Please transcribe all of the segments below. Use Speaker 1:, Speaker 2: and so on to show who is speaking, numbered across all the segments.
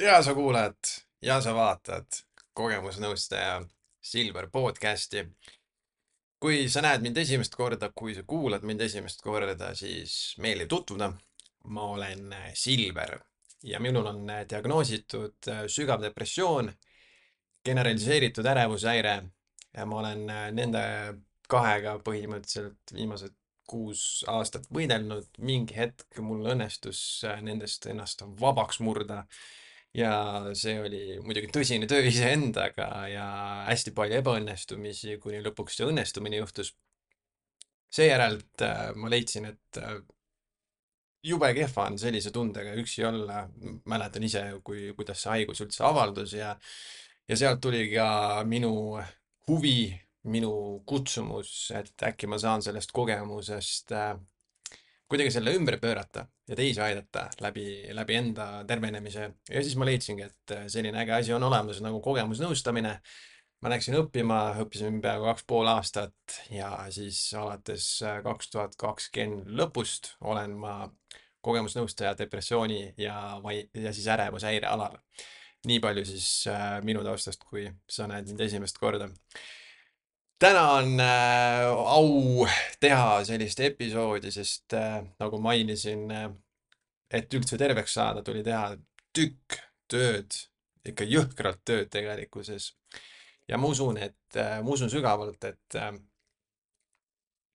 Speaker 1: ja sa kuulad ja sa vaatad kogemusnõustaja Silver podcasti. kui sa näed mind esimest korda, kui sa kuulad mind esimest korda, siis meeldiv tutvuda. ma olen Silver ja minul on diagnoositud sügav depressioon, generaliseeritud ärevushäire ja ma olen nende kahega põhimõtteliselt viimased kuus aastat võidelnud. mingi hetk mul õnnestus nendest ennast vabaks murda ja see oli muidugi tõsine töö iseendaga ja hästi palju ebaõnnestumisi, kuni lõpuks see õnnestumine juhtus. seejärelt äh, ma leidsin, et äh, jube kehva on sellise tundega üksi olla. mäletan ise, kui, kuidas see haigus üldse avaldus ja, ja sealt tuli ka minu huvi, minu kutsumus, et äkki ma saan sellest kogemusest äh, kuidagi selle ümber pöörata ja teisi aidata läbi, läbi enda tervenemise. ja siis ma leidsingi, et selline äge asi on olemas nagu kogemusnõustamine. ma läksin õppima, õppisin peaaegu kaks pool aastat ja siis alates kaks tuhat kakskümmend lõpust olen ma kogemusnõustaja depressiooni ja ja siis ärevushäire alal. nii palju siis äh, minu taustast, kui sa näed mind esimest korda täna on äh, au teha sellist episoodi, sest äh, nagu mainisin äh,, et üldse terveks saada, tuli teha tükk tööd, ikka jõhkralt tööd tegelikkuses. ja ma usun, et äh,, ma usun sügavalt, et äh,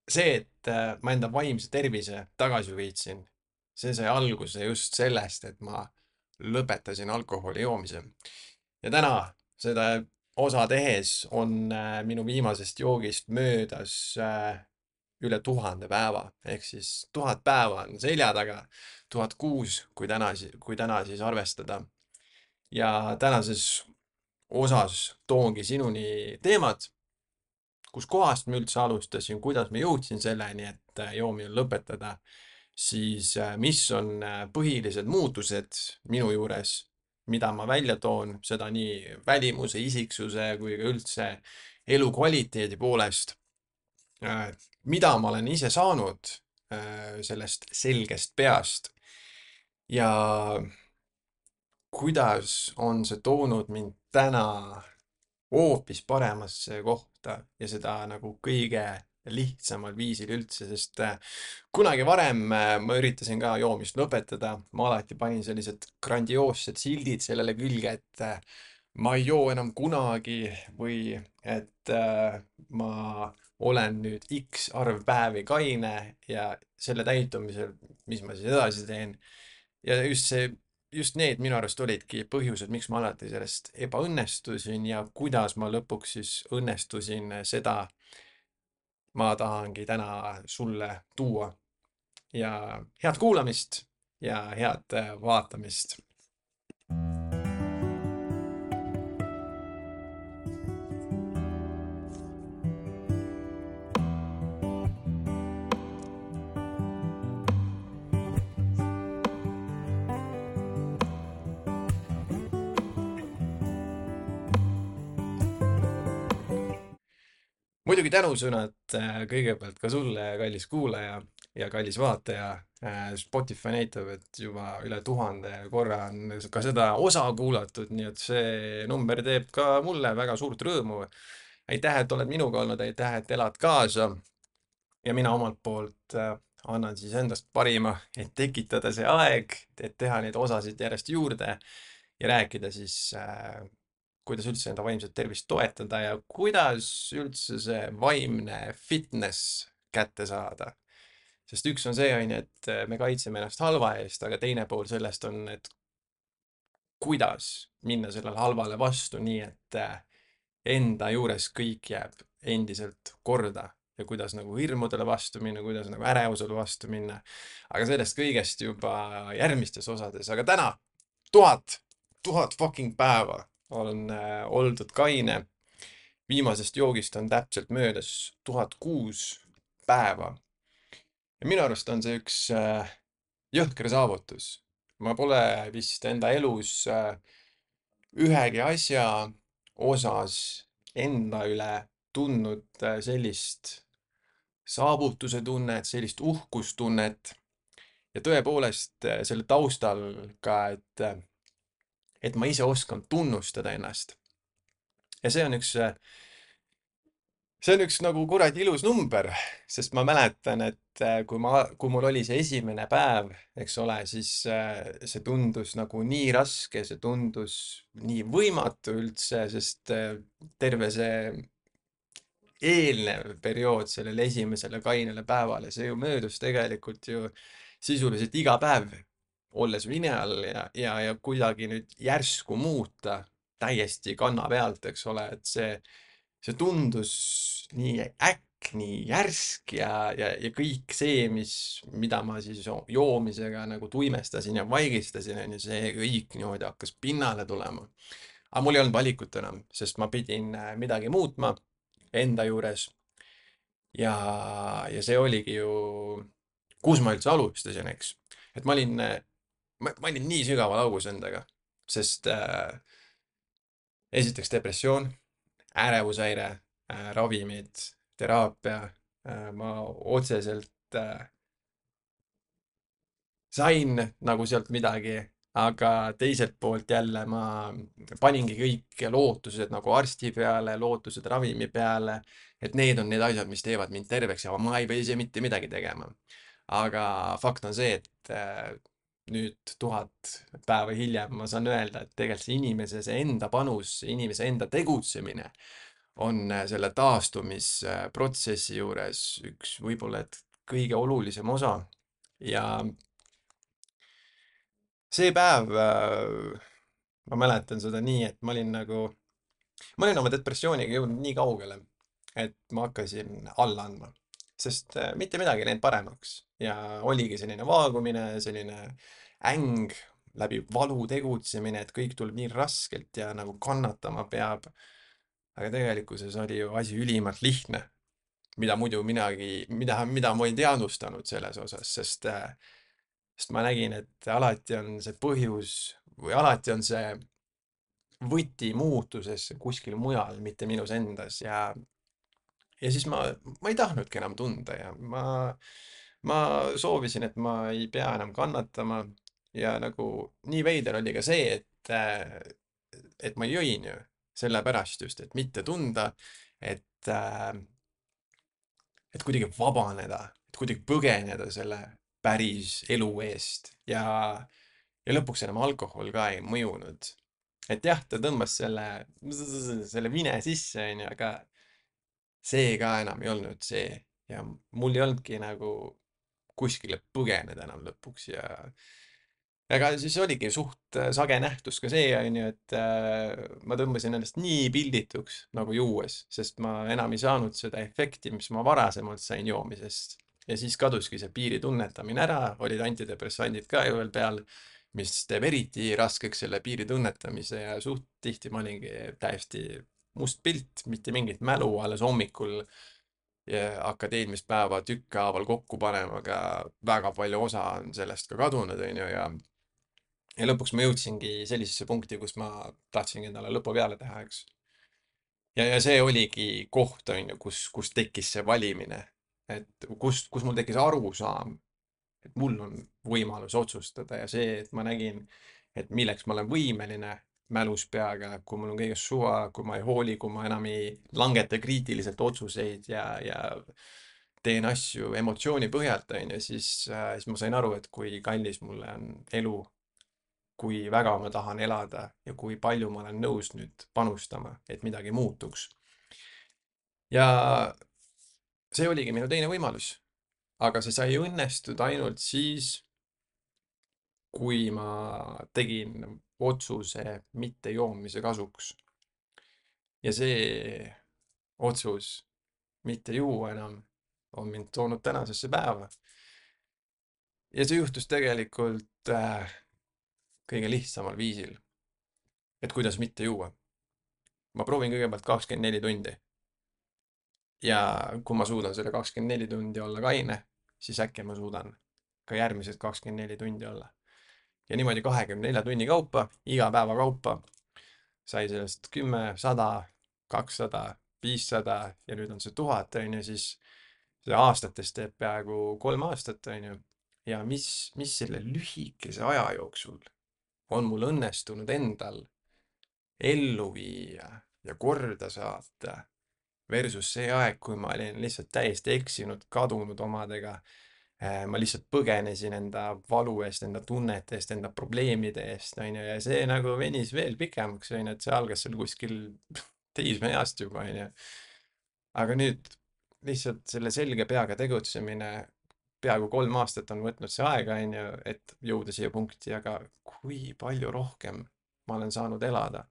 Speaker 1: see, et äh, ma enda vaimse tervise tagasi võitsin, see sai alguse just sellest, et ma lõpetasin alkoholi joomise. ja täna seda osa tehes on äh, minu viimasest joogist möödas äh, üle tuhande päeva. Ehk siis tuhat päeva on selja taga, tuhat kuus, kui täna, kui täna siis arvestada. ja tänases osas toongi sinuni teemad, kuskohast ma üldse alustasin, kuidas ma jõudsin selleni, et äh, joomine lõpetada, siis mis on põhilised muutused minu juures mida ma välja toon, seda nii välimuse, isiksuse kui ka üldse elukvaliteedi poolest. Äh, mida ma olen ise saanud äh, sellest selgest peast ja kuidas on see toonud mind täna hoopis paremasse kohta ja seda nagu kõige lihtsamal viisil üldse, sest äh, kunagi varem äh, ma üritasin ka joomist lõpetada, ma alati panin sellised grandioossed sildid sellele külge, et äh, ma ei joo enam kunagi või et ma olen nüüd X arv päevi kaine ja selle täitumisel, mis ma siis edasi teen. ja just see, just need minu arust olidki põhjused, miks ma alati sellest ebaõnnestusin ja kuidas ma lõpuks siis õnnestusin seda ma tahangi täna sulle tuua. ja head kuulamist ja head äh, vaatamist muidugi tänusõnad äh, kõigepealt ka sulle, kallis kuulaja ja kallis vaataja. Äh, Spotify näitab, et juba üle tuhande korra on ka seda osa kuulatud, nii et see number teeb ka mulle väga suurt rõõmu. aitäh, et oled minuga olnud, aitäh, et elad kaasa. ja mina omalt poolt äh, annan siis endast parima, et tekitada see aeg, et teha neid osasid järjest juurde ja rääkida siis kuidas üldse enda vaimset tervist toetada ja kuidas üldse see vaimne fitness kätte saada. sest üks on see, on ju, et äh, me kaitseme ennast halva eest, aga teine pool sellest on, et kuidas minna sellele halvale vastu, nii et äh, enda juures kõik jääb endiselt korda ja kuidas nagu hirmudele vastu minna, kuidas nagu ärevusele vastu minna. aga sellest kõigest juba järgmistes osades, aga täna tuhat, tuhat fucking päeva on äh, oldud kaine. viimasest joogist on täpselt möödas tuhat kuus päeva. ja minu arust on see üks äh, jõhker saavutus. ma pole vist enda elus äh, ühegi asja osas enda üle tundnud sellist saavutuse tunnet, sellist uhkustunnet ja tõepoolest selle taustal ka, et et ma ise oskan tunnustada ennast. ja see on üks, see on üks nagu kuradi ilus number, sest ma mäletan, et äh, kui ma, kui mul oli see esimene päev, eks ole, siis äh, see tundus nagu nii raske, see tundus nii võimatu üldse, sest äh, terve see eelnev periood sellele esimesele kainele päevale, see ju möödus tegelikult ju sisuliselt iga päev, olles vine all ja, ja, ja kuidagi nüüd järsku muuta täiesti kanna pealt, eks ole, et see, see tundus nii äkk, nii järsk ja, ja, ja kõik see, mis, mida ma siis joomisega nagu tuimestasin ja vaigistasin, on ju, see kõik niimoodi hakkas pinnale tulema. aga mul ei olnud valikut enam, sest ma pidin äh, midagi muutma enda juures. ja, ja see oligi ju, kus ma üldse alustasin, eks. et ma olin, ma, ma olin nii sügaval augus endaga, sest äh, esiteks depressioon, ärevushäire äh,, ravimid, teraapia äh,, ma otseselt äh, sain nagu sealt midagi aga teiselt poolt jälle ma paningi kõik lootused nagu arsti peale, lootused ravimi peale, et need on need asjad, mis teevad mind terveks ja ma ei pea ise mitte midagi tegema. aga fakt on see, et äh, nüüd tuhat päeva hiljem ma saan öelda, et tegelikult see inimese see enda panus, inimese enda tegutsemine on äh, selle taastumisprotsessi juures üks võib-olla et kõige olulisem osa. Ja see päev äh,, ma mäletan seda nii, et ma olin nagu, ma olin oma depressiooniga jõudnud nii kaugele, et ma hakkasin alla andma, sest äh, mitte midagi ei läinud paremaks ja oligi selline vaagumine, selline äng läbi valu tegutsemine, et kõik tuleb nii raskelt ja nagu kannatama peab. aga tegelikkuses oli ju asi ülimalt lihtne, mida muidu minagi, mida, mida ma ei teadvustanud selles osas, sest äh, sest ma nägin, et alati on see põhjus või alati on see võti muutuses kuskil mujal, mitte minus endas ja ja siis ma, ma ei tahtnudki enam tunda ja ma, ma soovisin, et ma ei pea enam kannatama ja nagu nii veider oli ka see, et, et ma jõin ju sellepärast just, et mitte tunda, et, et kuidagi vabaneda, et kuidagi põgeneda selle päris elu eest ja, ja lõpuks enam alkohol ka ei mõjunud. et jah, ta tõmbas selle, selle vine sisse, onju, aga see ka enam ei olnud see ja mul ei olnudki nagu kuskile põgeneda enam lõpuks ja aga siis oligi suht äh, sage nähtus ka see, onju, et äh, ma tõmbasin ennast nii pildituks nagu juues, sest ma enam ei saanud seda efekti, mis ma varasemalt sain joomisest. Ja siis kaduski see piiri tunnetamine ära, olid antidepressandid ka ju veel peal, mis teeb eriti raskeks selle piiri tunnetamise ja suht tihti ma olingi täiesti must pilt, mitte mingit mälu, alles hommikul hakkad eelmist päeva tükkhaaval kokku panema, aga väga palju osa on sellest ka kadunud, onju, ja ja lõpuks ma jõudsingi sellisesse punkti, kus ma tahtsingi endale lõpu peale teha, eks. ja, ja see oligi koht, onju, kus, kus tekkis see valimine et kust, kus mul tekkis arusaam, et mul on võimalus otsustada ja see, et ma nägin, et milleks ma olen võimeline mälus peaga, kui mul on kõigest suva, kui ma ei hooli, kui ma enam ei langeta kriitiliselt otsuseid ja, ja teen asju emotsiooni põhjalt, onju, siis äh,, siis ma sain aru, et kui kallis mulle on elu, kui väga ma tahan elada ja kui palju ma olen nõus nüüd panustama, et midagi muutuks. ja see oligi minu teine võimalus. aga see sai õnnestuda ainult siis, kui ma tegin otsuse mittejoomise kasuks. ja see otsus mitte juua enam on mind toonud tänasesse päeva. ja see juhtus tegelikult äh, kõige lihtsamal viisil. et kuidas mitte juua. ma proovin kõigepealt kakskümmend neli tundi ja kui ma suudan selle kakskümmend neli tundi olla kaine, siis äkki ma suudan ka järgmised kakskümmend neli tundi olla. Ja niimoodi kahekümne nelja tunni kaupa, iga päeva kaupa sai sellest kümme, sada, kakssada, viissada ja nüüd on see tuhat, on ju, siis see aastates teeb peaaegu kolm aastat, on ju. ja mis, mis selle lühikese aja jooksul on mul õnnestunud endal ellu viia ja korda saata versus see aeg, kui ma olin lihtsalt täiesti eksinud, kadunud omadega. Äh, ma lihtsalt põgenesin enda valu eest, enda tunnete eest, enda probleemide eest, onju, ja see nagu venis veel pikemaks, onju, et see algas seal kuskil teismeeast juba, onju. aga nüüd lihtsalt selle selge peaga tegutsemine, peaaegu kolm aastat on võtnud see aega, onju, et jõuda siia punkti, aga kui palju rohkem ma olen saanud elada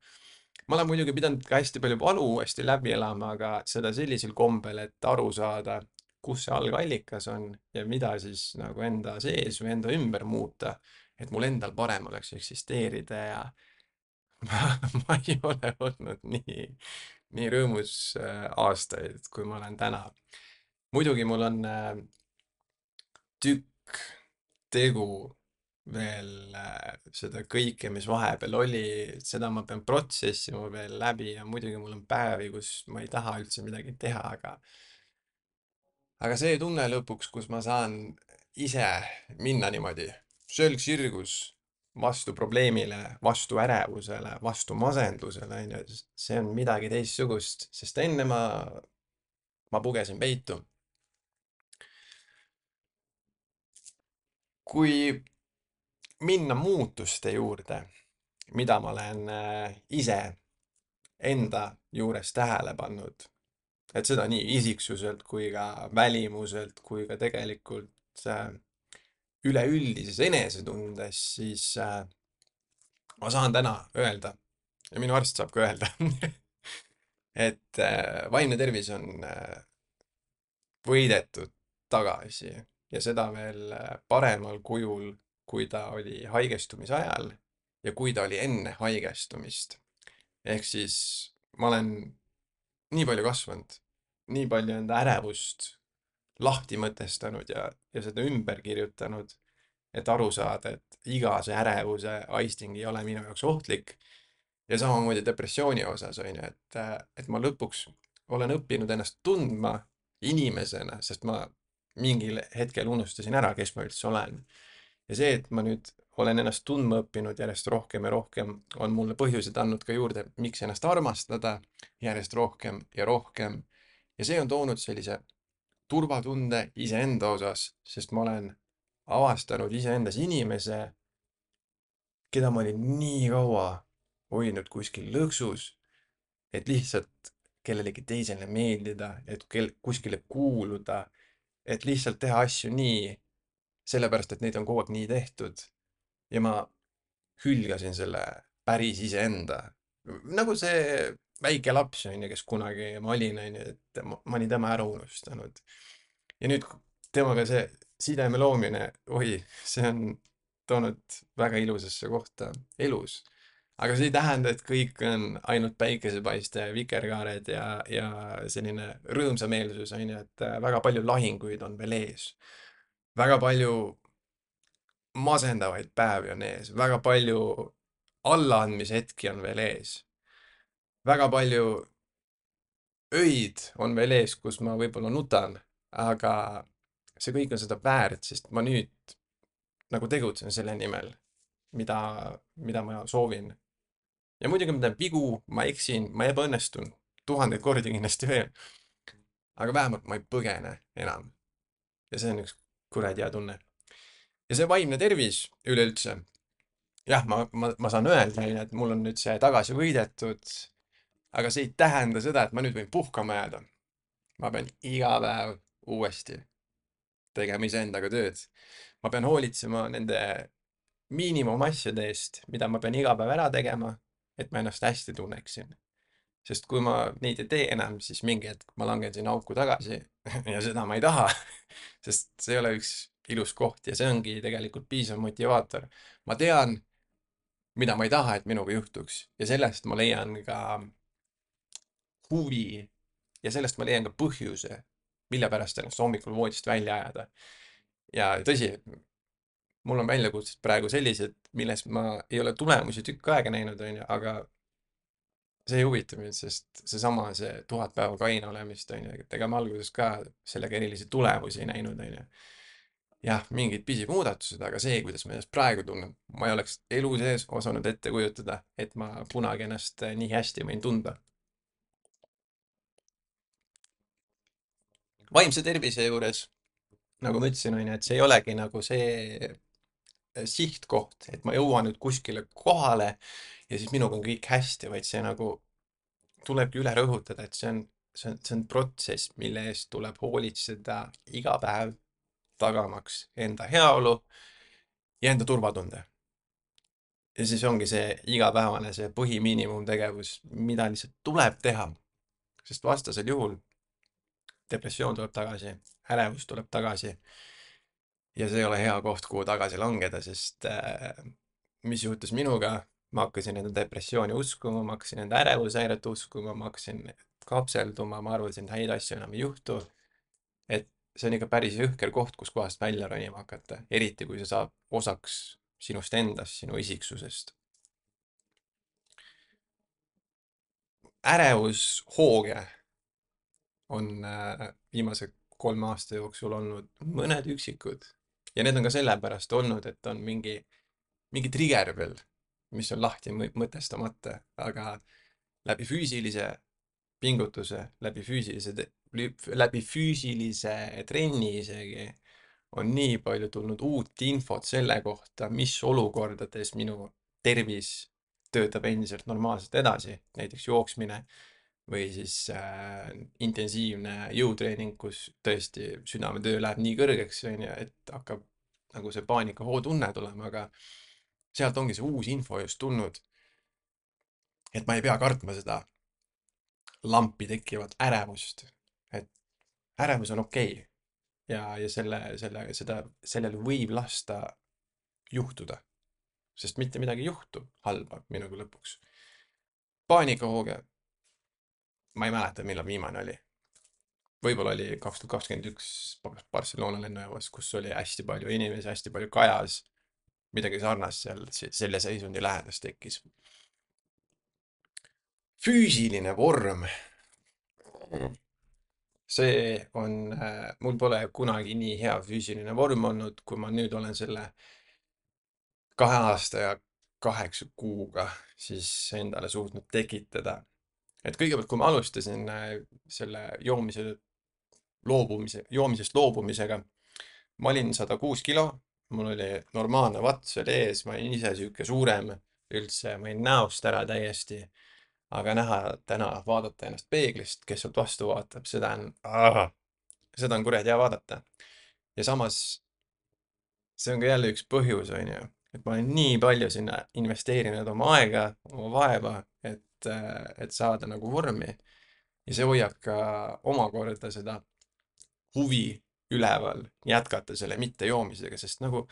Speaker 1: ma olen muidugi pidanud ka hästi palju valu uuesti läbi elama, aga seda sellisel kombel, et aru saada, kus see algallikas on ja mida siis nagu enda sees või enda ümber muuta, et mul endal parem oleks eksisteerida ja ma, ma ei ole olnud nii, nii rõõmus äh, aastaid, kui ma olen täna. muidugi mul on äh, tükk tegu veel äh, seda kõike, mis vahepeal oli, seda ma pean protsessima veel läbi ja muidugi mul on päevi, kus ma ei taha üldse midagi teha, aga aga see tunne lõpuks, kus ma saan ise minna niimoodi sölg sirgus vastu probleemile, vastu ärevusele, vastu masendusele, onju, see on midagi teistsugust, sest enne ma, ma pugesin peitu. kui minna muutuste juurde, mida ma olen äh, ise enda juures tähele pannud. Et seda nii isiksuselt kui ka välimuselt kui ka tegelikult äh, üleüldises enesetundes, siis äh, ma saan täna öelda ja minu arst saab ka öelda et vaimne tervis on võidetud tagasi ja seda veel paremal kujul kui ta oli haigestumise ajal ja kui ta oli enne haigestumist. ehk siis ma olen nii palju kasvanud, nii palju enda ärevust lahti mõtestanud ja, ja seda ümber kirjutanud, et aru saada, et iga see ärevuse aisting ei ole minu jaoks ohtlik. ja samamoodi depressiooni osas on ju, et, et ma lõpuks olen õppinud ennast tundma inimesena, sest ma mingil hetkel unustasin ära, kes ma üldse olen ja see, et ma nüüd olen ennast tundma õppinud järjest rohkem ja rohkem, on mulle põhjused andnud ka juurde, miks ennast armastada järjest rohkem ja rohkem. Ja see on toonud sellise turvatunde iseenda osas, sest ma olen avastanud iseendas inimese, keda ma olin nii kaua hoidnud kuskil lõksus, et lihtsalt kellelegi teisele meeldida, et kel-, kuskile kuuluda, et lihtsalt teha asju nii, sellepärast, et neid on kogu aeg nii tehtud. ja ma hülgasin selle päris iseenda. nagu see väike laps, on ju, kes kunagi ma olin, on ju, et ma, ma olin tema ära unustanud. ja nüüd temaga see sideme loomine, oi, see on toonud väga ilusasse kohta elus. aga see ei tähenda, et kõik on ainult päikesepaiste ja vikerkaared ja, ja selline rõõmsameelsus, on ju, et väga palju lahinguid on veel ees väga palju masendavaid päevi on ees, väga palju allaandmishetki on veel ees. Väga palju öid on veel ees, kus ma võib-olla nutan, aga see kõik on seda väärt, sest ma nüüd nagu tegutsen selle nimel, mida, mida ma soovin. ja muidugi ma teen vigu, ma eksin, ma ebaõnnestun tuhandeid kordi kindlasti veel. aga vähemalt ma ei põgene enam. ja see on üks kuradi hea tunne. ja see vaimne tervis üleüldse. jah, ma, ma, ma saan öelda, et mul on nüüd see tagasi võidetud. Aga see ei tähenda seda, et ma nüüd võin puhkama jääda. ma pean iga päev uuesti tegema iseendaga tööd. ma pean hoolitsema nende miinimumasjade eest, mida ma pean iga päev ära tegema, et ma ennast hästi tunneksin. sest kui ma neid ei tee enam, siis mingi hetk ma langen sinna auku tagasi ja seda ma ei taha sest see ei ole üks ilus koht ja see ongi tegelikult piisav motivaator. ma tean, mida ma ei taha, et minuga juhtuks ja sellest ma leian ka huvi ja sellest ma leian ka põhjuse, mille pärast ennast hommikul voodist välja ajada. ja tõsi, mul on väljakutsed praegu sellised, milles ma ei ole tulemusi tükk aega näinud, onju, aga see ei huvita mind, sest seesama, see tuhat päeva kaine olemist, on ju, et ega ma alguses ka sellega erilisi tulemusi ei näinud, on ju. jah, mingid pisimuudatused, aga see, kuidas ma ennast praegu tunnen, ma ei oleks elu sees osanud ette kujutada, et ma kunagi ennast nii hästi võin tunda. Vaimse tervise juures, nagu ma ütlesin, on ju, et see ei olegi nagu see sihtkoht, et ma jõuan nüüd kuskile kohale ja siis minuga on kõik hästi, vaid see nagu tulebki üle rõhutada, et see on, see on, see on protsess, mille eest tuleb hoolitseda iga päev, tagamaks enda heaolu ja enda turvatunde. ja siis ongi see igapäevane, see põhimiinimumtegevus, mida lihtsalt tuleb teha. sest vastasel juhul depressioon tuleb tagasi, ärevus tuleb tagasi. ja see ei ole hea koht, kuhu tagasi langeda, sest äh, mis juhtus minuga, ma hakkasin enda depressiooni uskuma, ma hakkasin enda ärevushäiret uskuma, ma hakkasin kapselduma, ma arvasin, et häid asju enam ei juhtu. et see on ikka päris jõhker koht, kuskohast välja ronima hakata, eriti kui see saab osaks sinust endast, sinu isiksusest. ärevushooge on äh, viimase kolme aasta jooksul olnud mõned üksikud. Ja need on ka sellepärast olnud, et on mingi, mingi trigger veel mis on lahti mõtestamata, aga läbi füüsilise pingutuse, läbi füüsilise, läbi füüsilise trenni isegi on nii palju tulnud uut infot selle kohta, mis olukordades minu tervis töötab endiselt normaalselt edasi, näiteks jooksmine või siis äh, intensiivne jõutreening, kus tõesti südametöö läheb nii kõrgeks, on ju, et hakkab nagu see paanikahootunne tulema, aga sealt ongi see uus info just tulnud. et ma ei pea kartma seda lampi tekkivat ärevust. et ärevus on okei okay. ja, ja selle, selle, seda, sellel võib lasta juhtuda. sest mitte midagi ei juhtu halba minuga lõpuks. paanikahooge. Ma ei mäleta, millal viimane oli. võib-olla oli kaks tuhat kakskümmend üks Barcelona lennujaamas, kus oli hästi palju inimesi, hästi palju kajas midagi sarnast seal selle seisundi lähedast tekkis. füüsiline vorm. see on, äh, mul pole kunagi nii hea füüsiline vorm olnud, kui ma nüüd olen selle kahe aasta ja kaheksa kuuga siis endale suutnud tekitada. Et kõigepealt, kui ma alustasin äh, selle joomise loobumise, joomisest loobumisega, ma olin sada kuus kilo mul oli normaalne vats oli ees, ma olin ise sihuke suurem üldse, ma olin näost ära täiesti. aga näha täna, vaadata ennast peeglist, kes sealt vastu vaatab, seda on, seda on kuradi hea vaadata. ja samas see on ka jälle üks põhjus, on ju, et ma olen nii palju sinna investeerinud oma aega, oma vaeva, et, et saada nagu vormi. ja see hoiab ka omakorda seda huvi üleval, jätkata selle mittejoomisega, sest nagu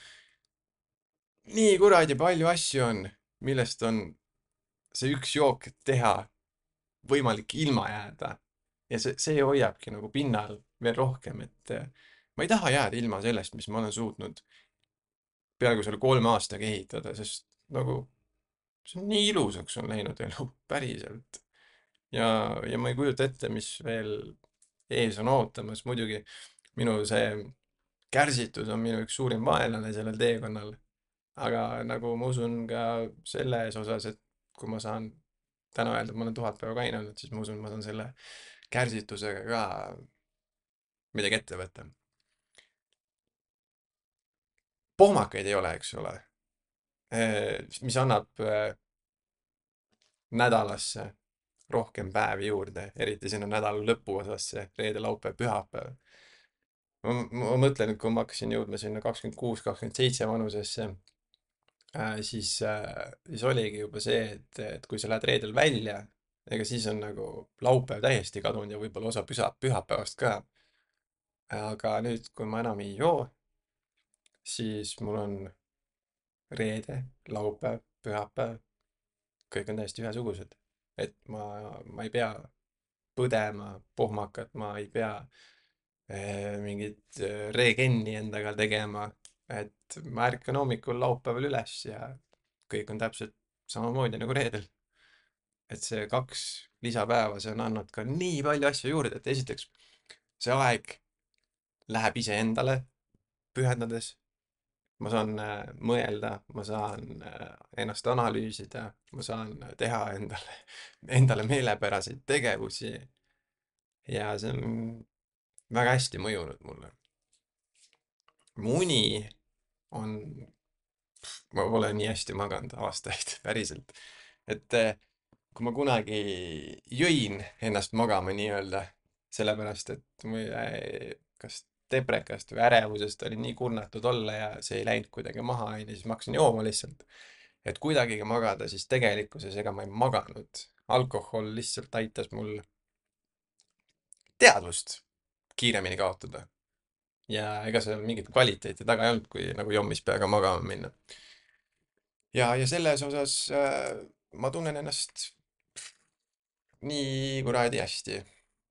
Speaker 1: nii kuradi palju asju on, millest on see üks jook teha võimalik ilma jääda. ja see, see hoiabki nagu pinnal veel rohkem, et ma ei taha jääda ilma sellest, mis ma olen suutnud peaaegu selle kolme aastaga ehitada, sest nagu see on nii ilusaks on läinud elu, päriselt. ja, ja ma ei kujuta ette, mis veel ees on ootamas, muidugi minu see kärsitus on minu üks suurim vaenlane sellel teekonnal. aga nagu ma usun ka selles osas, et kui ma saan täna öelda, et ma olen tuhat päeva kaine olnud, siis ma usun, ma saan selle kärsitusega ka midagi ette võtta. pohmakaid ei ole, eks ole. Mis annab nädalasse rohkem päevi juurde, eriti sinna nädala lõpuosasse, reede, laupäev, pühapäev ma, mõtlen, et kui ma hakkasin jõudma sinna kakskümmend kuus, kakskümmend seitse vanusesse äh,, siis äh,, siis oligi juba see, et, et kui sa lähed reedel välja, ega siis on nagu laupäev täiesti kadunud ja võib-olla osa püha, pühapäevast ka. aga nüüd, kui ma enam ei joo, siis mul on reede, laupäev, pühapäev, kõik on täiesti ühesugused. et ma, ma ei pea põdema pohmakat, ma ei pea Eh, mingit eh, regenni endaga tegema, et ma ärkan hommikul laupäeval üles ja kõik on täpselt samamoodi nagu reedel. et see kaks lisapäeva, see on andnud ka nii palju asju juurde, et esiteks see aeg läheb iseendale, pühendades. Ma saan äh, mõelda, ma saan äh, ennast analüüsida, ma saan teha endale, endale meelepäraseid tegevusi. ja see on väga hästi mõjunud mulle. mu uni on, ma pole nii hästi maganud aastaid, päriselt. et äh, kui ma kunagi jõin ennast magama nii-öelda, sellepärast et mul jäi kas deprekast või ärevusest oli nii kurnatud olla ja see ei läinud kuidagi maha, onju, siis ma hakkasin jooma lihtsalt. et kuidagigi magada, siis tegelikkuses ega ma ei maganud. alkohol lihtsalt aitas mul teadvust kiiremini kaotada. ja ega seal mingit kvaliteeti taga ei olnud, kui nagu jommis peaga magama minna. ja, ja selles osas äh, ma tunnen ennast nii kuradi hästi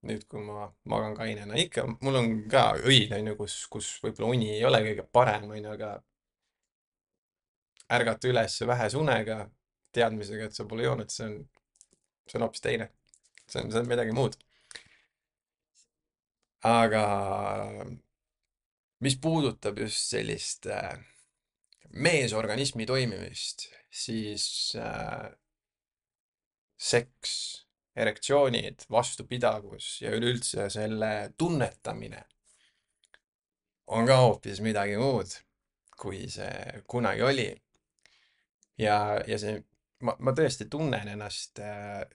Speaker 1: nüüd, kui ma magan kainena, ikka mul on ka öid, onju, kus, kus võib-olla uni ei ole kõige parem, onju, aga ärgata üles vähese unega, teadmisega, et sa pole joonud, see on, see on hoopis teine. see on, see on midagi muud. aga mis puudutab just sellist äh, meesorganismi toimimist, siis äh, seks erektsioonid, vastupidavus ja üleüldse selle tunnetamine on ka hoopis midagi muud, kui see kunagi oli. ja, ja see, ma, ma tõesti tunnen ennast äh,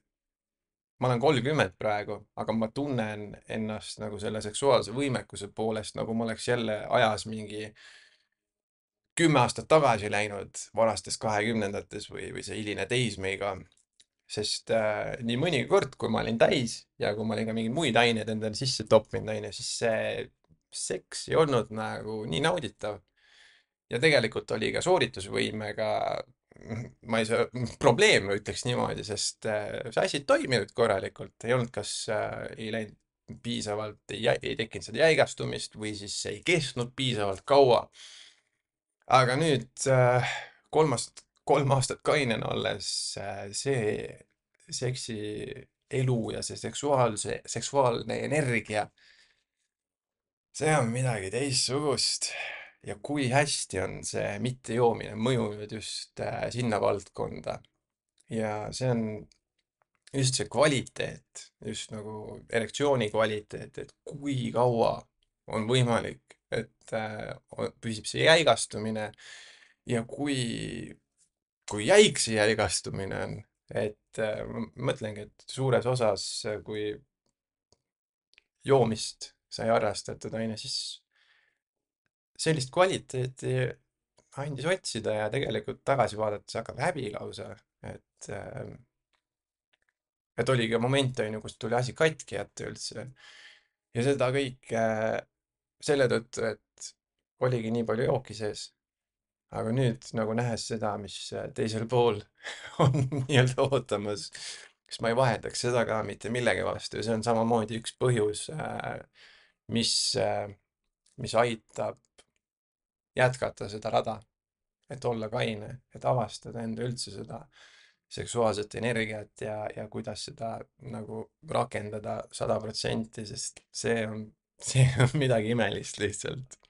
Speaker 1: ma olen kolmkümmend praegu, aga ma tunnen ennast nagu selle seksuaalse võimekuse poolest, nagu ma oleks jälle ajas mingi kümme aastat tagasi läinud, varastes kahekümnendates või, või see hiline teismeiga sest äh, nii mõnigi kord, kui ma olin täis ja kui ma olin ka mingeid muid aineid endale sisse toppinud, onju, siis see seks ei olnud nagu nii nauditav. ja tegelikult oli ka sooritusvõimega, ma ei saa, probleem, ütleks niimoodi, sest äh, ei toiminud korralikult, ei olnud kas äh, ei läinud piisavalt, ei, ei tekkinud seda jäigastumist või siis ei kestnud piisavalt kaua. aga nüüd äh, kolmast kolm aastat kainena olles äh, see seksielu ja see seksuaalse, seksuaalne energia, see on midagi teistsugust. ja kui hästi on see mittejoomine mõjunud just äh, sinna valdkonda. ja see on just see kvaliteet, just nagu erektsiooni kvaliteet, et kui kaua on võimalik, et äh, püsib see jäigastumine ja kui kui jäik see jäigastumine on, et äh, ma mõtlengi, et suures osas, äh, kui joomist sai harrastatud, onju, siis sellist kvaliteeti andis otsida ja tegelikult tagasi vaadates hakkab häbi lausa, et äh, et oli ka momente, onju, kus tuli asi katki jätta üldse. ja seda kõike selle tõttu, et oligi nii palju jooki sees aga nüüd nagu nähes seda, mis äh, teisel pool on nii-öelda ootamas, siis ma ei vahetaks seda ka mitte millegi vastu. Ja see on samamoodi üks põhjus, äh, mis, äh, mis aitab jätkata seda rada, et olla kaine, et avastada enda üldse seda seksuaalset energiat ja, ja kuidas seda nagu rakendada sada protsenti, sest see on, see on midagi imelist lihtsalt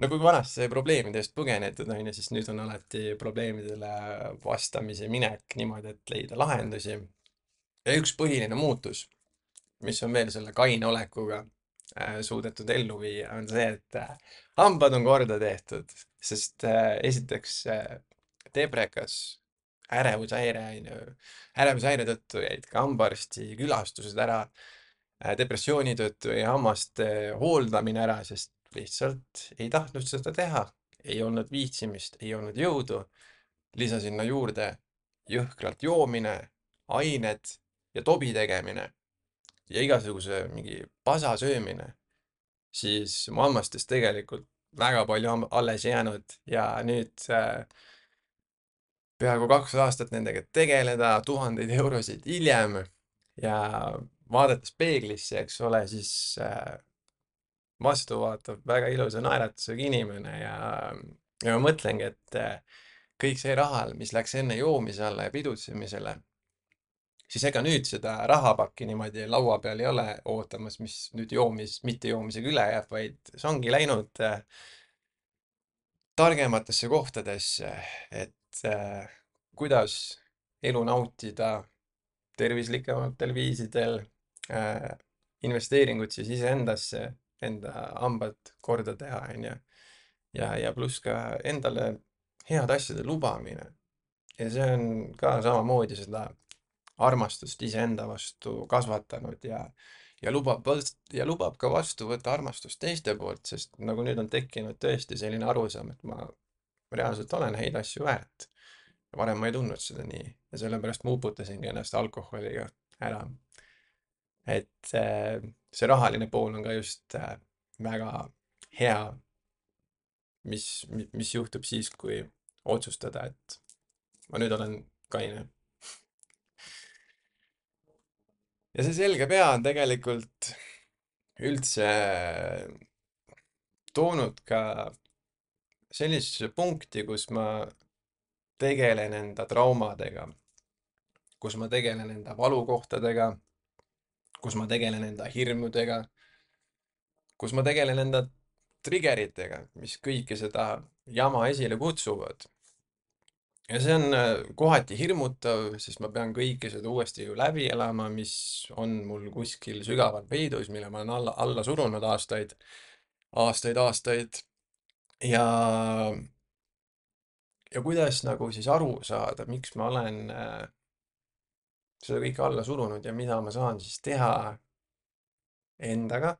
Speaker 1: no kui vanasti sai probleemide eest põgenetud, on ju, siis nüüd on alati probleemidele vastamise minek niimoodi, et leida lahendusi. ja üks põhiline muutus, mis on veel selle kaine olekuga äh, suudetud ellu viia, on see, et äh, hambad on korda tehtud, sest äh, esiteks teebrekas ärevushäire, on ju, ärevushäire tõttu jäid ka hambaarsti külastused ära depressiooni tõttu jäi hammaste hooldamine ära, sest lihtsalt ei tahtnud seda teha, ei olnud viitsimist, ei olnud jõudu. lisa sinna juurde jõhkralt joomine, ained ja tobi tegemine ja igasuguse mingi pasa söömine, siis mu hammastest tegelikult väga palju alles jäänud ja nüüd äh, peaaegu kaks aastat nendega tegeleda, tuhandeid eurosid hiljem ja vaadates peeglisse, eks ole, siis äh, vastu vaatab väga ilusa naeratusega inimene ja, ja ma mõtlengi, et eh, kõik see raha, mis läks enne joomise alla ja pidutsemisele, siis ega nüüd seda rahapakki niimoodi laua peal ei ole ootamas, mis nüüd joomis, mittejoomisega üle jääb, vaid see ongi läinud äh, targematesse kohtadesse, et äh, kuidas elu nautida tervislikematel viisidel äh,, investeeringud siis iseendasse, enda hambad korda teha, onju. ja, ja pluss ka endale heade asjade lubamine. ja see on ka samamoodi seda armastust iseenda vastu kasvatanud ja, ja lubab, ja lubab ka vastu võtta armastust teiste poolt, sest nagu nüüd on tekkinud tõesti selline arusaam, et ma reaalselt olen häid asju väärt. varem ma ei tundnud seda nii ja sellepärast ma uputasingi ennast alkoholiga ära. et äh, see rahaline pool on ka just äh, väga hea, mis, mis juhtub siis, kui otsustada, et ma nüüd olen kaine? Ja see selge pea on tegelikult üldse toonud ka sellisesse punkti, kus ma tegelen enda traumadega, kus ma tegelen enda valukohtadega, kus ma tegelen enda hirmudega, kus ma tegelen enda triggeritega, mis kõike seda jama esile kutsuvad ja see on äh, kohati hirmutav, sest ma pean kõike seda uuesti ju läbi elama, mis on mul kuskil sügaval peidus, mille ma olen alla, alla surunud aastaid, aastaid, aastaid. ja, ja kuidas nagu siis aru saada, miks ma olen äh, seda kõike alla surunud ja mida ma saan siis teha endaga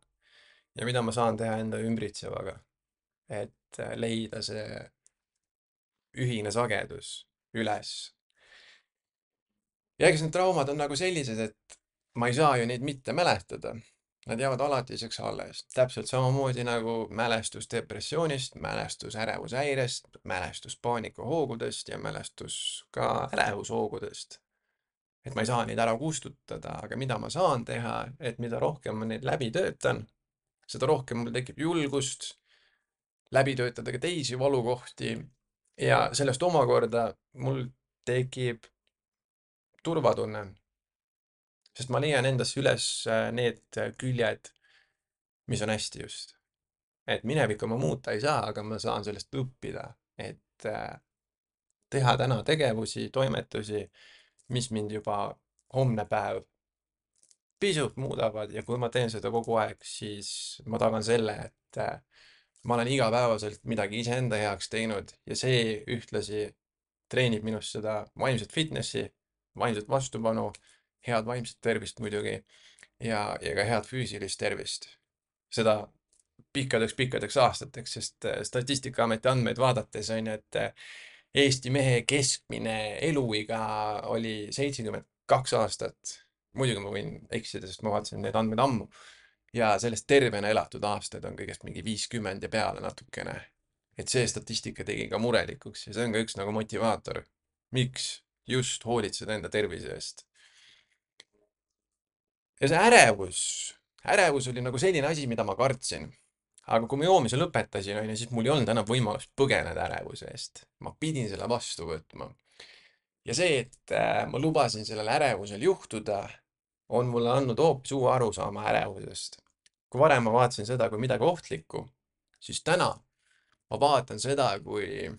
Speaker 1: ja mida ma saan teha enda ümbritsevaga. et äh, leida see ühine sagedus üles. ja eks need traumad on nagu sellised, et ma ei saa ju neid mitte mäletada. Nad jäävad alatiseks alles, täpselt samamoodi nagu mälestus depressioonist, mälestus ärevushäirest, mälestus paanikahoogudest ja mälestus ka ärevushoogudest. Et ma ei saa neid ära kustutada, aga mida ma saan teha, et mida rohkem ma neid läbi töötan, seda rohkem mul tekib julgust läbi töötada ka teisi valukohti ja sellest omakorda mul tekib turvatunne. sest ma leian endasse üles äh, need küljed, mis on hästi just. et minevikku ma muuta ei saa, aga ma saan sellest õppida, et äh, teha täna tegevusi, toimetusi, mis mind juba homne päev pisut muudavad ja kui ma teen seda kogu aeg, siis ma tagan selle, et äh, ma olen igapäevaselt midagi iseenda heaks teinud ja see ühtlasi treenib minus seda vaimset fitnessi, vaimset vastupanu, head vaimset tervist muidugi ja, ja ka head füüsilist tervist. seda pikkadeks-pikkadeks aastateks, sest äh, Statistikaameti andmeid vaadates on ju, et äh, Eesti mehe keskmine eluiga oli seitsekümmend kaks aastat. muidugi ma võin eksida, sest ma vaatasin neid andmeid ammu ja sellest tervena elatud aastaid on kõigest mingi viiskümmend ja peale natukene. et see statistika tegi ka murelikuks ja see on ka üks nagu motivaator. miks just hoolitseda enda tervise eest. ja see ärevus, ärevus oli nagu selline asi, mida ma kartsin. Aga kui ma joomise lõpetasin, onju, siis mul ei olnud enam võimalust põgeneda ärevuse eest. ma pidin selle vastu võtma. ja see, et äh, ma lubasin sellel ärevusel juhtuda on mulle andnud hoopis uue arusaama ärevusest. kui varem ma vaatasin seda kui midagi ohtlikku, siis täna ma vaatan seda kui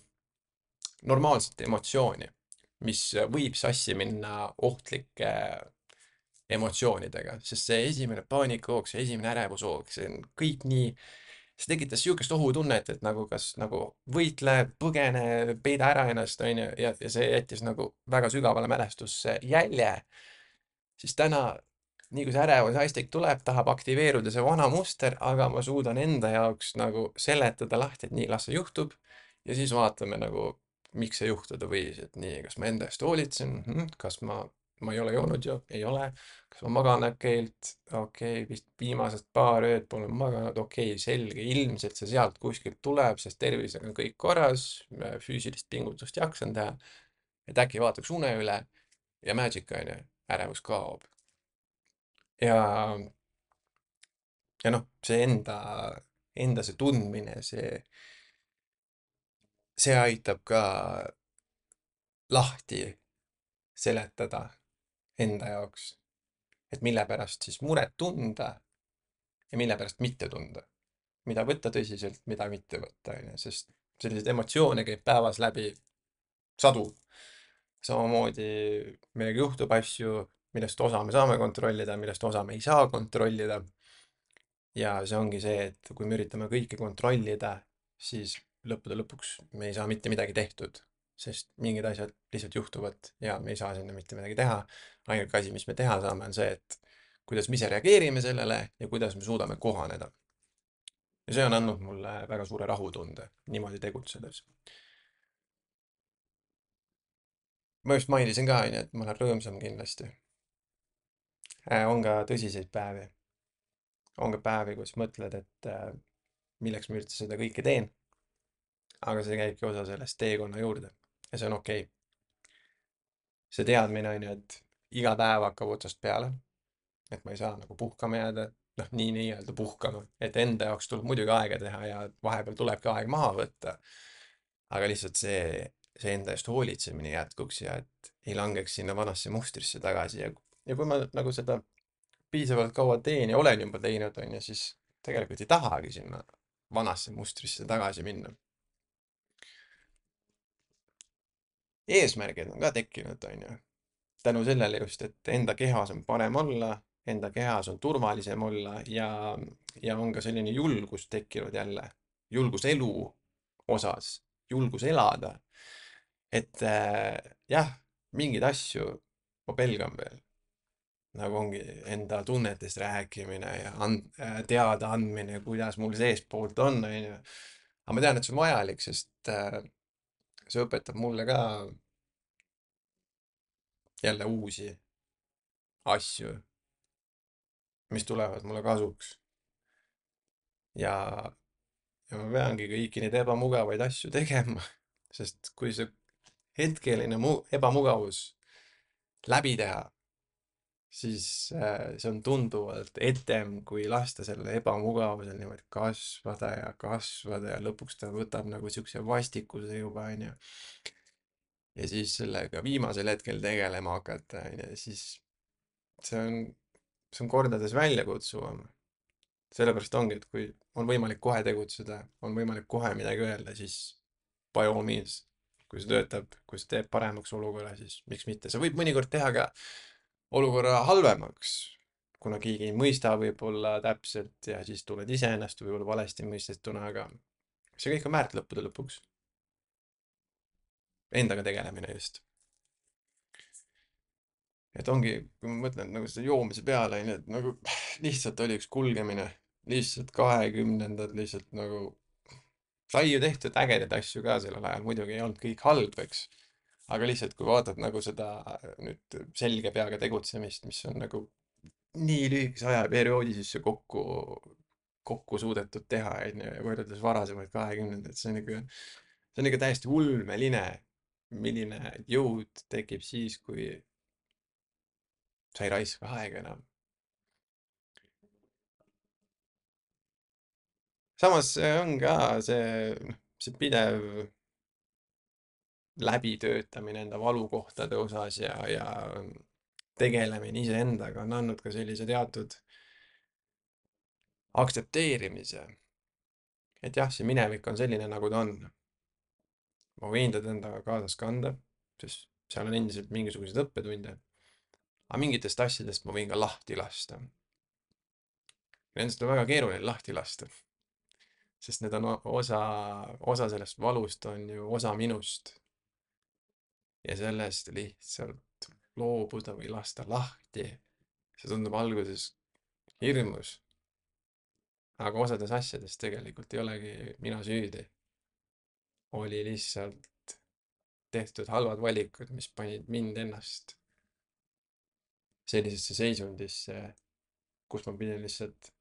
Speaker 1: normaalset emotsiooni, mis võib sassi minna ohtlike emotsioonidega, sest see esimene paanikahoog, see esimene ärevushoog, see on kõik nii, see tekitas niisugust ohutunnet, et nagu kas nagu võitle, põgene, peida ära ennast, onju, ja, ja see jättis nagu väga sügavale mälestusse jälje siis täna, nii kui see ärevus haistik tuleb, tahab aktiveeruda see vana muster, aga ma suudan enda jaoks nagu seletada lahti, et nii, las see juhtub. ja siis vaatame nagu, miks see juhtuda võis, et nii, kas ma enda eest hoolitsen -hmm. kas ma, ma ei ole joonud ju, ei ole. kas ma magan äkkilt, okei okay,, vist viimased paar ööd pole maganud, okei okay,, selge, ilmselt see sealt kuskilt tuleb, sest tervisega on kõik korras, füüsilist pingutust jaksan teha. et äkki vaataks une üle ja magic on ju ärevus kaob. ja, ja noh, see enda, enda see tundmine, see, see aitab ka lahti seletada
Speaker 2: enda jaoks, et mille pärast siis muret tunda ja mille pärast mitte tunda. mida võtta tõsiselt, mida mitte võtta, onju, sest selliseid emotsioone käib päevas läbi sadu. samamoodi meiega juhtub asju, millest osa me saame kontrollida, millest osa me ei saa kontrollida. ja see ongi see, et kui me üritame kõike kontrollida, siis lõppude lõpuks me ei saa mitte midagi tehtud, sest mingid asjad lihtsalt juhtuvad ja me ei saa sinna mitte midagi teha. ainuke asi, mis me teha saame, on see, et kuidas me ise reageerime sellele ja kuidas me suudame kohaneda. ja see on andnud mulle väga suure rahutunde niimoodi tegutsedes. ma just mainisin ka, onju, et ma olen rõõmsam kindlasti. on ka tõsiseid päevi. on ka päevi, kus mõtled, et äh, milleks ma üldse seda kõike teen. aga see käibki osa sellest teekonna juurde ja see on okei okay. see teadmine on ju, et iga päev hakkab otsast peale. et ma ei saa nagu puhkama jääda, noh, nii nii-öelda puhkama, et enda jaoks tuleb muidugi aega teha ja vahepeal tulebki aeg maha võtta. aga lihtsalt see, see enda eest hoolitsemine jätkuks ja et ei langeks sinna vanasse mustrisse tagasi ja, ja kui ma nagu seda piisavalt kaua teen ja olen juba teinud, on ju, siis tegelikult ei tahagi sinna vanasse mustrisse tagasi minna. Eesmärgid on ka tekkinud, on ju. tänu sellele just, et enda kehas on parem olla, enda kehas on turvalisem olla ja, ja on ka selline julgus tekkinud jälle, julgus elu osas, julgus elada. et äh, jah, mingeid asju ma pelgan veel. nagu ongi enda tunnetest rääkimine ja and-, äh, teadaandmine, kuidas mul seestpoolt on, on ju. aga ma tean, et see on vajalik, sest äh, see õpetab mulle ka jälle uusi asju, mis tulevad mulle kasuks. ja, ja ma peangi kõiki neid ebamugavaid asju tegema, sest kui see hetkeline mu-, ebamugavus läbi teha, siis äh, see on tunduvalt etem, kui lasta sellel ebamugavusel niimoodi kasvada ja kasvada ja lõpuks ta võtab nagu siukse vastikuse juba, onju. ja siis sellega viimasel hetkel tegelema hakata, onju, siis see on, see on kordades väljakutsuvam. sellepärast ongi, et kui on võimalik kohe tegutseda, on võimalik kohe midagi öelda, siis by all means, kui see töötab, kui see teeb paremaks olukorra, siis miks mitte, see võib mõnikord teha ka olukorra halvemaks, kuna keegi ei mõista võib-olla täpselt ja siis tuled iseennast võib-olla valesti mõistetuna, aga see kõik on väärt lõppude lõpuks. Endaga tegelemine just. et ongi, kui ma mõtlen nagu selle joomise peale, onju, et nagu lihtsalt oli üks kulgemine, lihtsalt kahekümnendad lihtsalt nagu sai ju tehtud ägedaid asju ka sellel ajal, muidugi ei olnud kõik halb, eks aga lihtsalt, kui vaatad nagu seda nüüd selge peaga tegutsemist, mis on nagu nii lühikese ajaperioodi sisse kokku, kokku suudetud teha, onju, ja võrreldes varasemaid kahekümnendaid, see on ikka, see on ikka täiesti ulmeline, milline jõud tekib siis, kui sa ei raiska aega enam. samas see on ka see, noh, see pidev läbitöötamine enda valukohtade osas ja, ja tegelemine iseendaga on andnud ka sellise teatud aktsepteerimise. et jah, see minevik on selline, nagu ta on. ma võin teda endaga kaasas kanda, sest seal on endiselt mingisuguseid õppetunde. aga mingitest asjadest ma võin ka lahti lasta. Nendest on väga keeruline lahti lasta. sest need on osa, osa sellest valust on ju osa minust ja sellest lihtsalt loobuda või lasta lahti. see tundub alguses hirmus. aga osades asjades tegelikult ei olegi mina süüdi. oli lihtsalt tehtud halvad valikud, mis panid mind ennast sellisesse seisundisse, kus ma pidin lihtsalt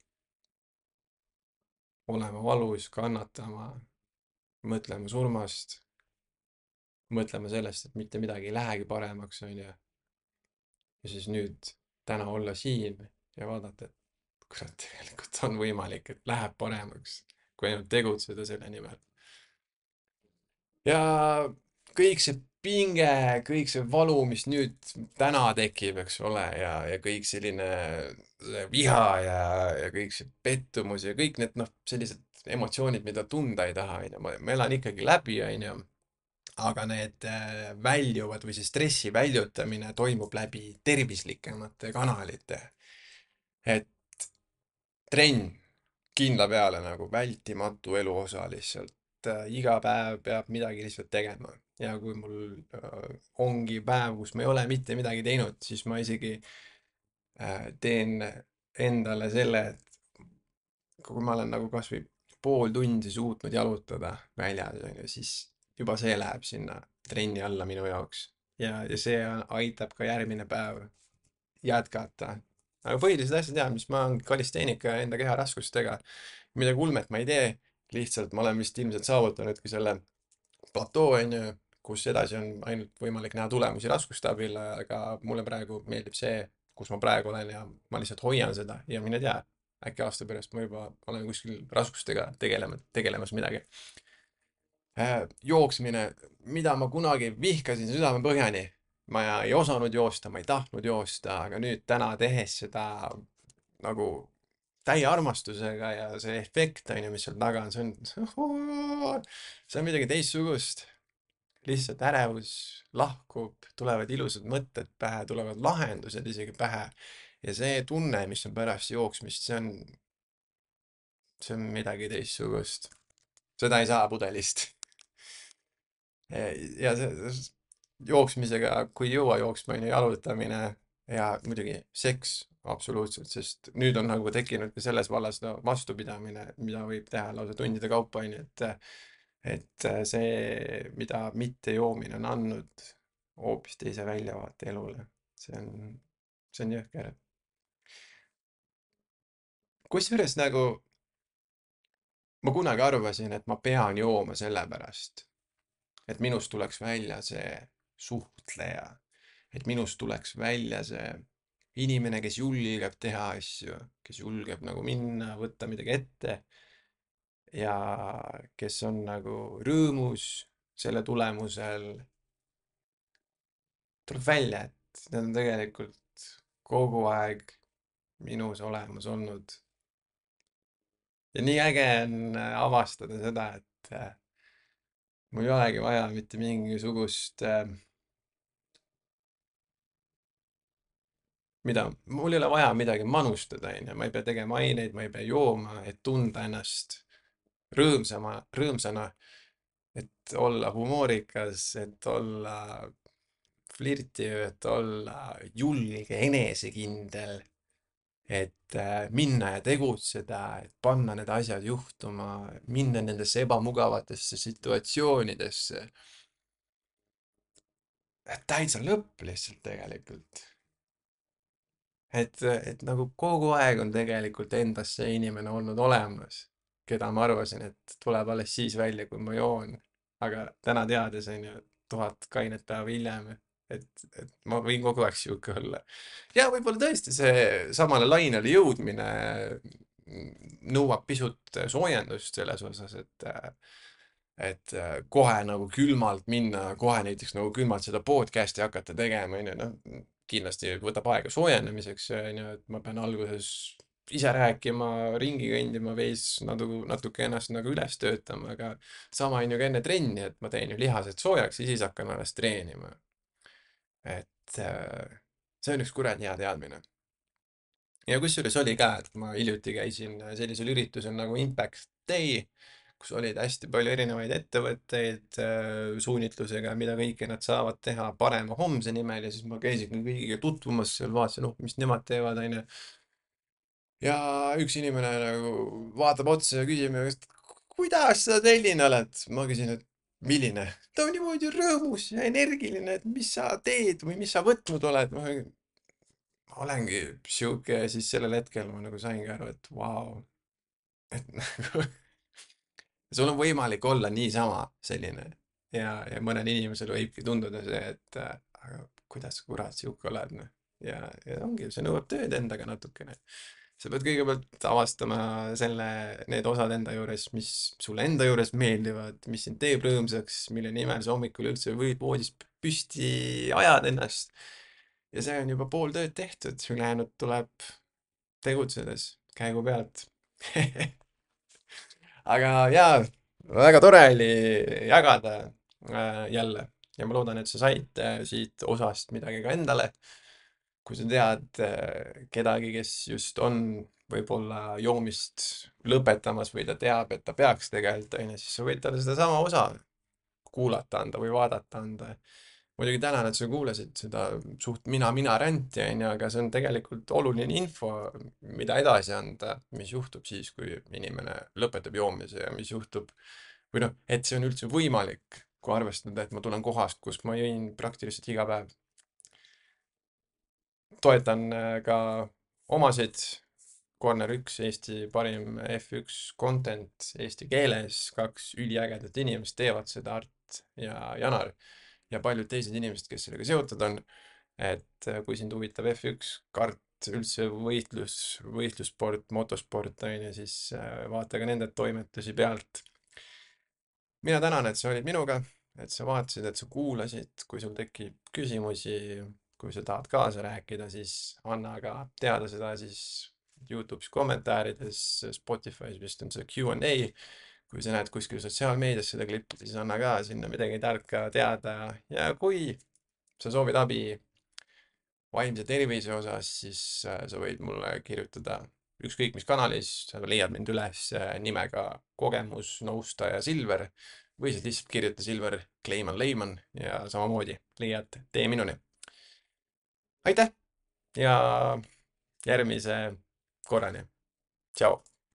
Speaker 2: olema valus, kannatama, mõtlema surmast mõtlema sellest, et mitte midagi ei lähegi paremaks, on ju. ja siis nüüd täna olla siin ja vaadata, et kurat, tegelikult on võimalik, et läheb paremaks, kui ainult tegutseda selle nimel. ja kõik see pinge, kõik see valu, mis nüüd täna tekib, eks ole, ja, ja kõik selline viha ja, ja kõik see pettumus ja kõik need noh, sellised emotsioonid, mida tunda ei taha, onju, ma, elan ikkagi läbi, onju. Aga need äh, väljuvad või see stressi väljutamine toimub läbi tervislikemate kanalite. et trenn kindla peale nagu vältimatu eluosa lihtsalt. iga päev peab midagi lihtsalt tegema ja kui mul äh, ongi päev, kus ma ei ole mitte midagi teinud, siis ma isegi äh, teen endale selle, et kui ma olen nagu kasvõi pool tundi suutnud jalutada väljas, onju, siis juba see läheb sinna trenni alla minu jaoks. ja, ja see aitab ka järgmine päev jätkata. aga põhilised asjad jah, mis ma olen kalisteenika ja enda keha raskustega, midagi ulmet ma ei tee, lihtsalt ma olen vist ilmselt saavutanudki selle platoo, onju, kus edasi on ainult võimalik näha tulemusi raskuste abil, aga mulle praegu meeldib see, kus ma praegu olen ja ma lihtsalt hoian seda ja mine tea, äkki aasta pärast ma juba olen kuskil raskustega tegelema, tegelemas midagi. Äh, jooksmine, mida ma kunagi vihkasin südamepõhjani. ma ei osanud joosta, ma ei tahtnud joosta, aga nüüd täna tehes seda nagu täie armastusega ja see efekt on ju, mis seal taga on, see on, see on midagi teistsugust. lihtsalt ärevus lahkub, tulevad ilusad mõtted pähe, tulevad lahendused isegi pähe ja see tunne, mis on pärast jooksmist, see on, see on midagi teistsugust. seda ei saa pudelist. Ja see jooksmisega, kui ei jõua jooksma, on ju jalutamine ja muidugi seks absoluutselt, sest nüüd on nagu tekkinud ka selles vallas no, vastupidamine, mida võib teha lausa tundide kaupa, on ju, et et see, mida mittejoomine on andnud hoopis teise väljavaate elule, see on, see on jõhker. Kusjuures nagu ma kunagi arvasin, et ma pean jooma sellepärast, et minust tuleks välja see suhtleja, et minust tuleks välja see inimene, kes julgeb teha asju, kes julgeb nagu minna, võtta midagi ette ja kes on nagu rõõmus selle tulemusel. tuleb välja, et need on tegelikult kogu aeg minus olemas olnud ja nii äge on avastada seda, et mul ei olegi vaja mitte mingisugust äh, mida, mul ei ole vaja midagi manustada, onju, ma ei pea tegema aineid, ma ei pea jooma, et tunda ennast rõõmsama, rõõmsana, et olla humoorikas, et olla flirtiv, et olla julge, enesekindel et äh, minna ja tegutseda, et panna need asjad juhtuma, minna nendesse ebamugavatesse situatsioonidesse. täitsa lõpp lihtsalt tegelikult. et, et nagu kogu aeg on tegelikult endas see inimene olnud olemas, keda ma arvasin, et tuleb alles siis välja, kui ma joon. aga täna teades on ju, tuhat kainet päeva hiljem et, et ma võin kogu aeg sihuke olla. ja võib-olla tõesti see samale lainele jõudmine nõuab pisut soojendust selles osas, et et kohe nagu külmalt minna, kohe näiteks nagu külmalt seda podcast'i hakata tegema, onju, noh, kindlasti võtab aega soojenemiseks, onju, et ma pean alguses ise rääkima, ringi kõndima, veits natuke, natuke ennast nagu üles töötama, aga sama on ju ka enne trenni, et ma teen ju lihased soojaks ja siis hakkan alles treenima et äh, see on üks kuradi hea teadmine. ja kusjuures oli ka, et ma hiljuti käisin sellisel üritusel nagu Impact Day, kus olid hästi palju erinevaid ettevõtteid äh, suunitlusega, mida kõike nad saavad teha parema homse nimel ja siis ma käisin kõigiga tutvumas seal, vaatasin, oh, mis nemad teevad, onju. ja üks inimene nagu vaatab otsa ja küsib kuidas sa selline oled? ma küsin, et milline? ta on niimoodi rõõmus ja energiline, et mis sa teed või mis sa võtnud oled. ma olengi sihuke ja siis sellel hetkel ma nagu saingi aru, et vau wow.. et nagu sul on võimalik olla niisama selline ja, ja mõnel inimesel võibki tunduda see, et aga kuidas kurat sihuke oled, noh. ja, ja ongi, see nõuab tööd endaga natukene sa pead kõigepealt avastama selle, need osad enda juures, mis sulle enda juures meeldivad, mis sind teeb rõõmsaks, mille nimel sa hommikul üldse võid voodist püsti ajad ennast ja see on juba pool tööd tehtud, ülejäänud tuleb tegutsedes käigu pealt. aga jaa, väga tore oli jagada äh, jälle ja ma loodan, et sa said äh, siit osast midagi ka endale. Kui sa tead äh, kedagi, kes just on võib-olla joomist lõpetamas või ta teab, et ta peaks tegelikult, onju, siis sa võid talle sedasama osa kuulata anda või vaadata anda. muidugi tänan, et sa kuulasid seda suht mina-mina ränti, onju, aga see on tegelikult oluline info, mida edasi anda, mis juhtub siis, kui inimene lõpetab joomise ja mis juhtub või noh, et see on üldse võimalik, kui arvestada, et ma tulen kohast, kus ma jõin praktiliselt iga päev. Toetan äh, ka omasid Corner üks, Eesti parim F1 content eesti keeles, kaks üliägedat inimest teevad seda, Art ja Janar ja paljud teised inimesed, kes sellega seotud on. et äh, kui sind huvitab F1, kart, üldse võitlus, võistlussport, motosport on ju, siis äh, vaata ka nende toimetusi pealt. mina tänan, et sa olid minuga, et sa vaatasid, et sa kuulasid, kui sul tekib küsimusi, kui sa tahad kaasa rääkida, siis anna ka teada seda siis Youtube'is kommentaarides, Spotify's vist on see Q&A. kui sa näed kuskil sotsiaalmeedias seda klippi, siis anna ka sinna midagi tarka teada ja kui sa soovid abi vaimse tervise osas, siis äh, sa võid mulle kirjutada ükskõik mis kanalis, sa leiad mind üles äh, nimega kogemusnõustaja Silver või siis lihtsalt kirjuta Silver Kleiman Leiman ja samamoodi leiad tee minuni. Aitäh ja järgmise korrani. tšau.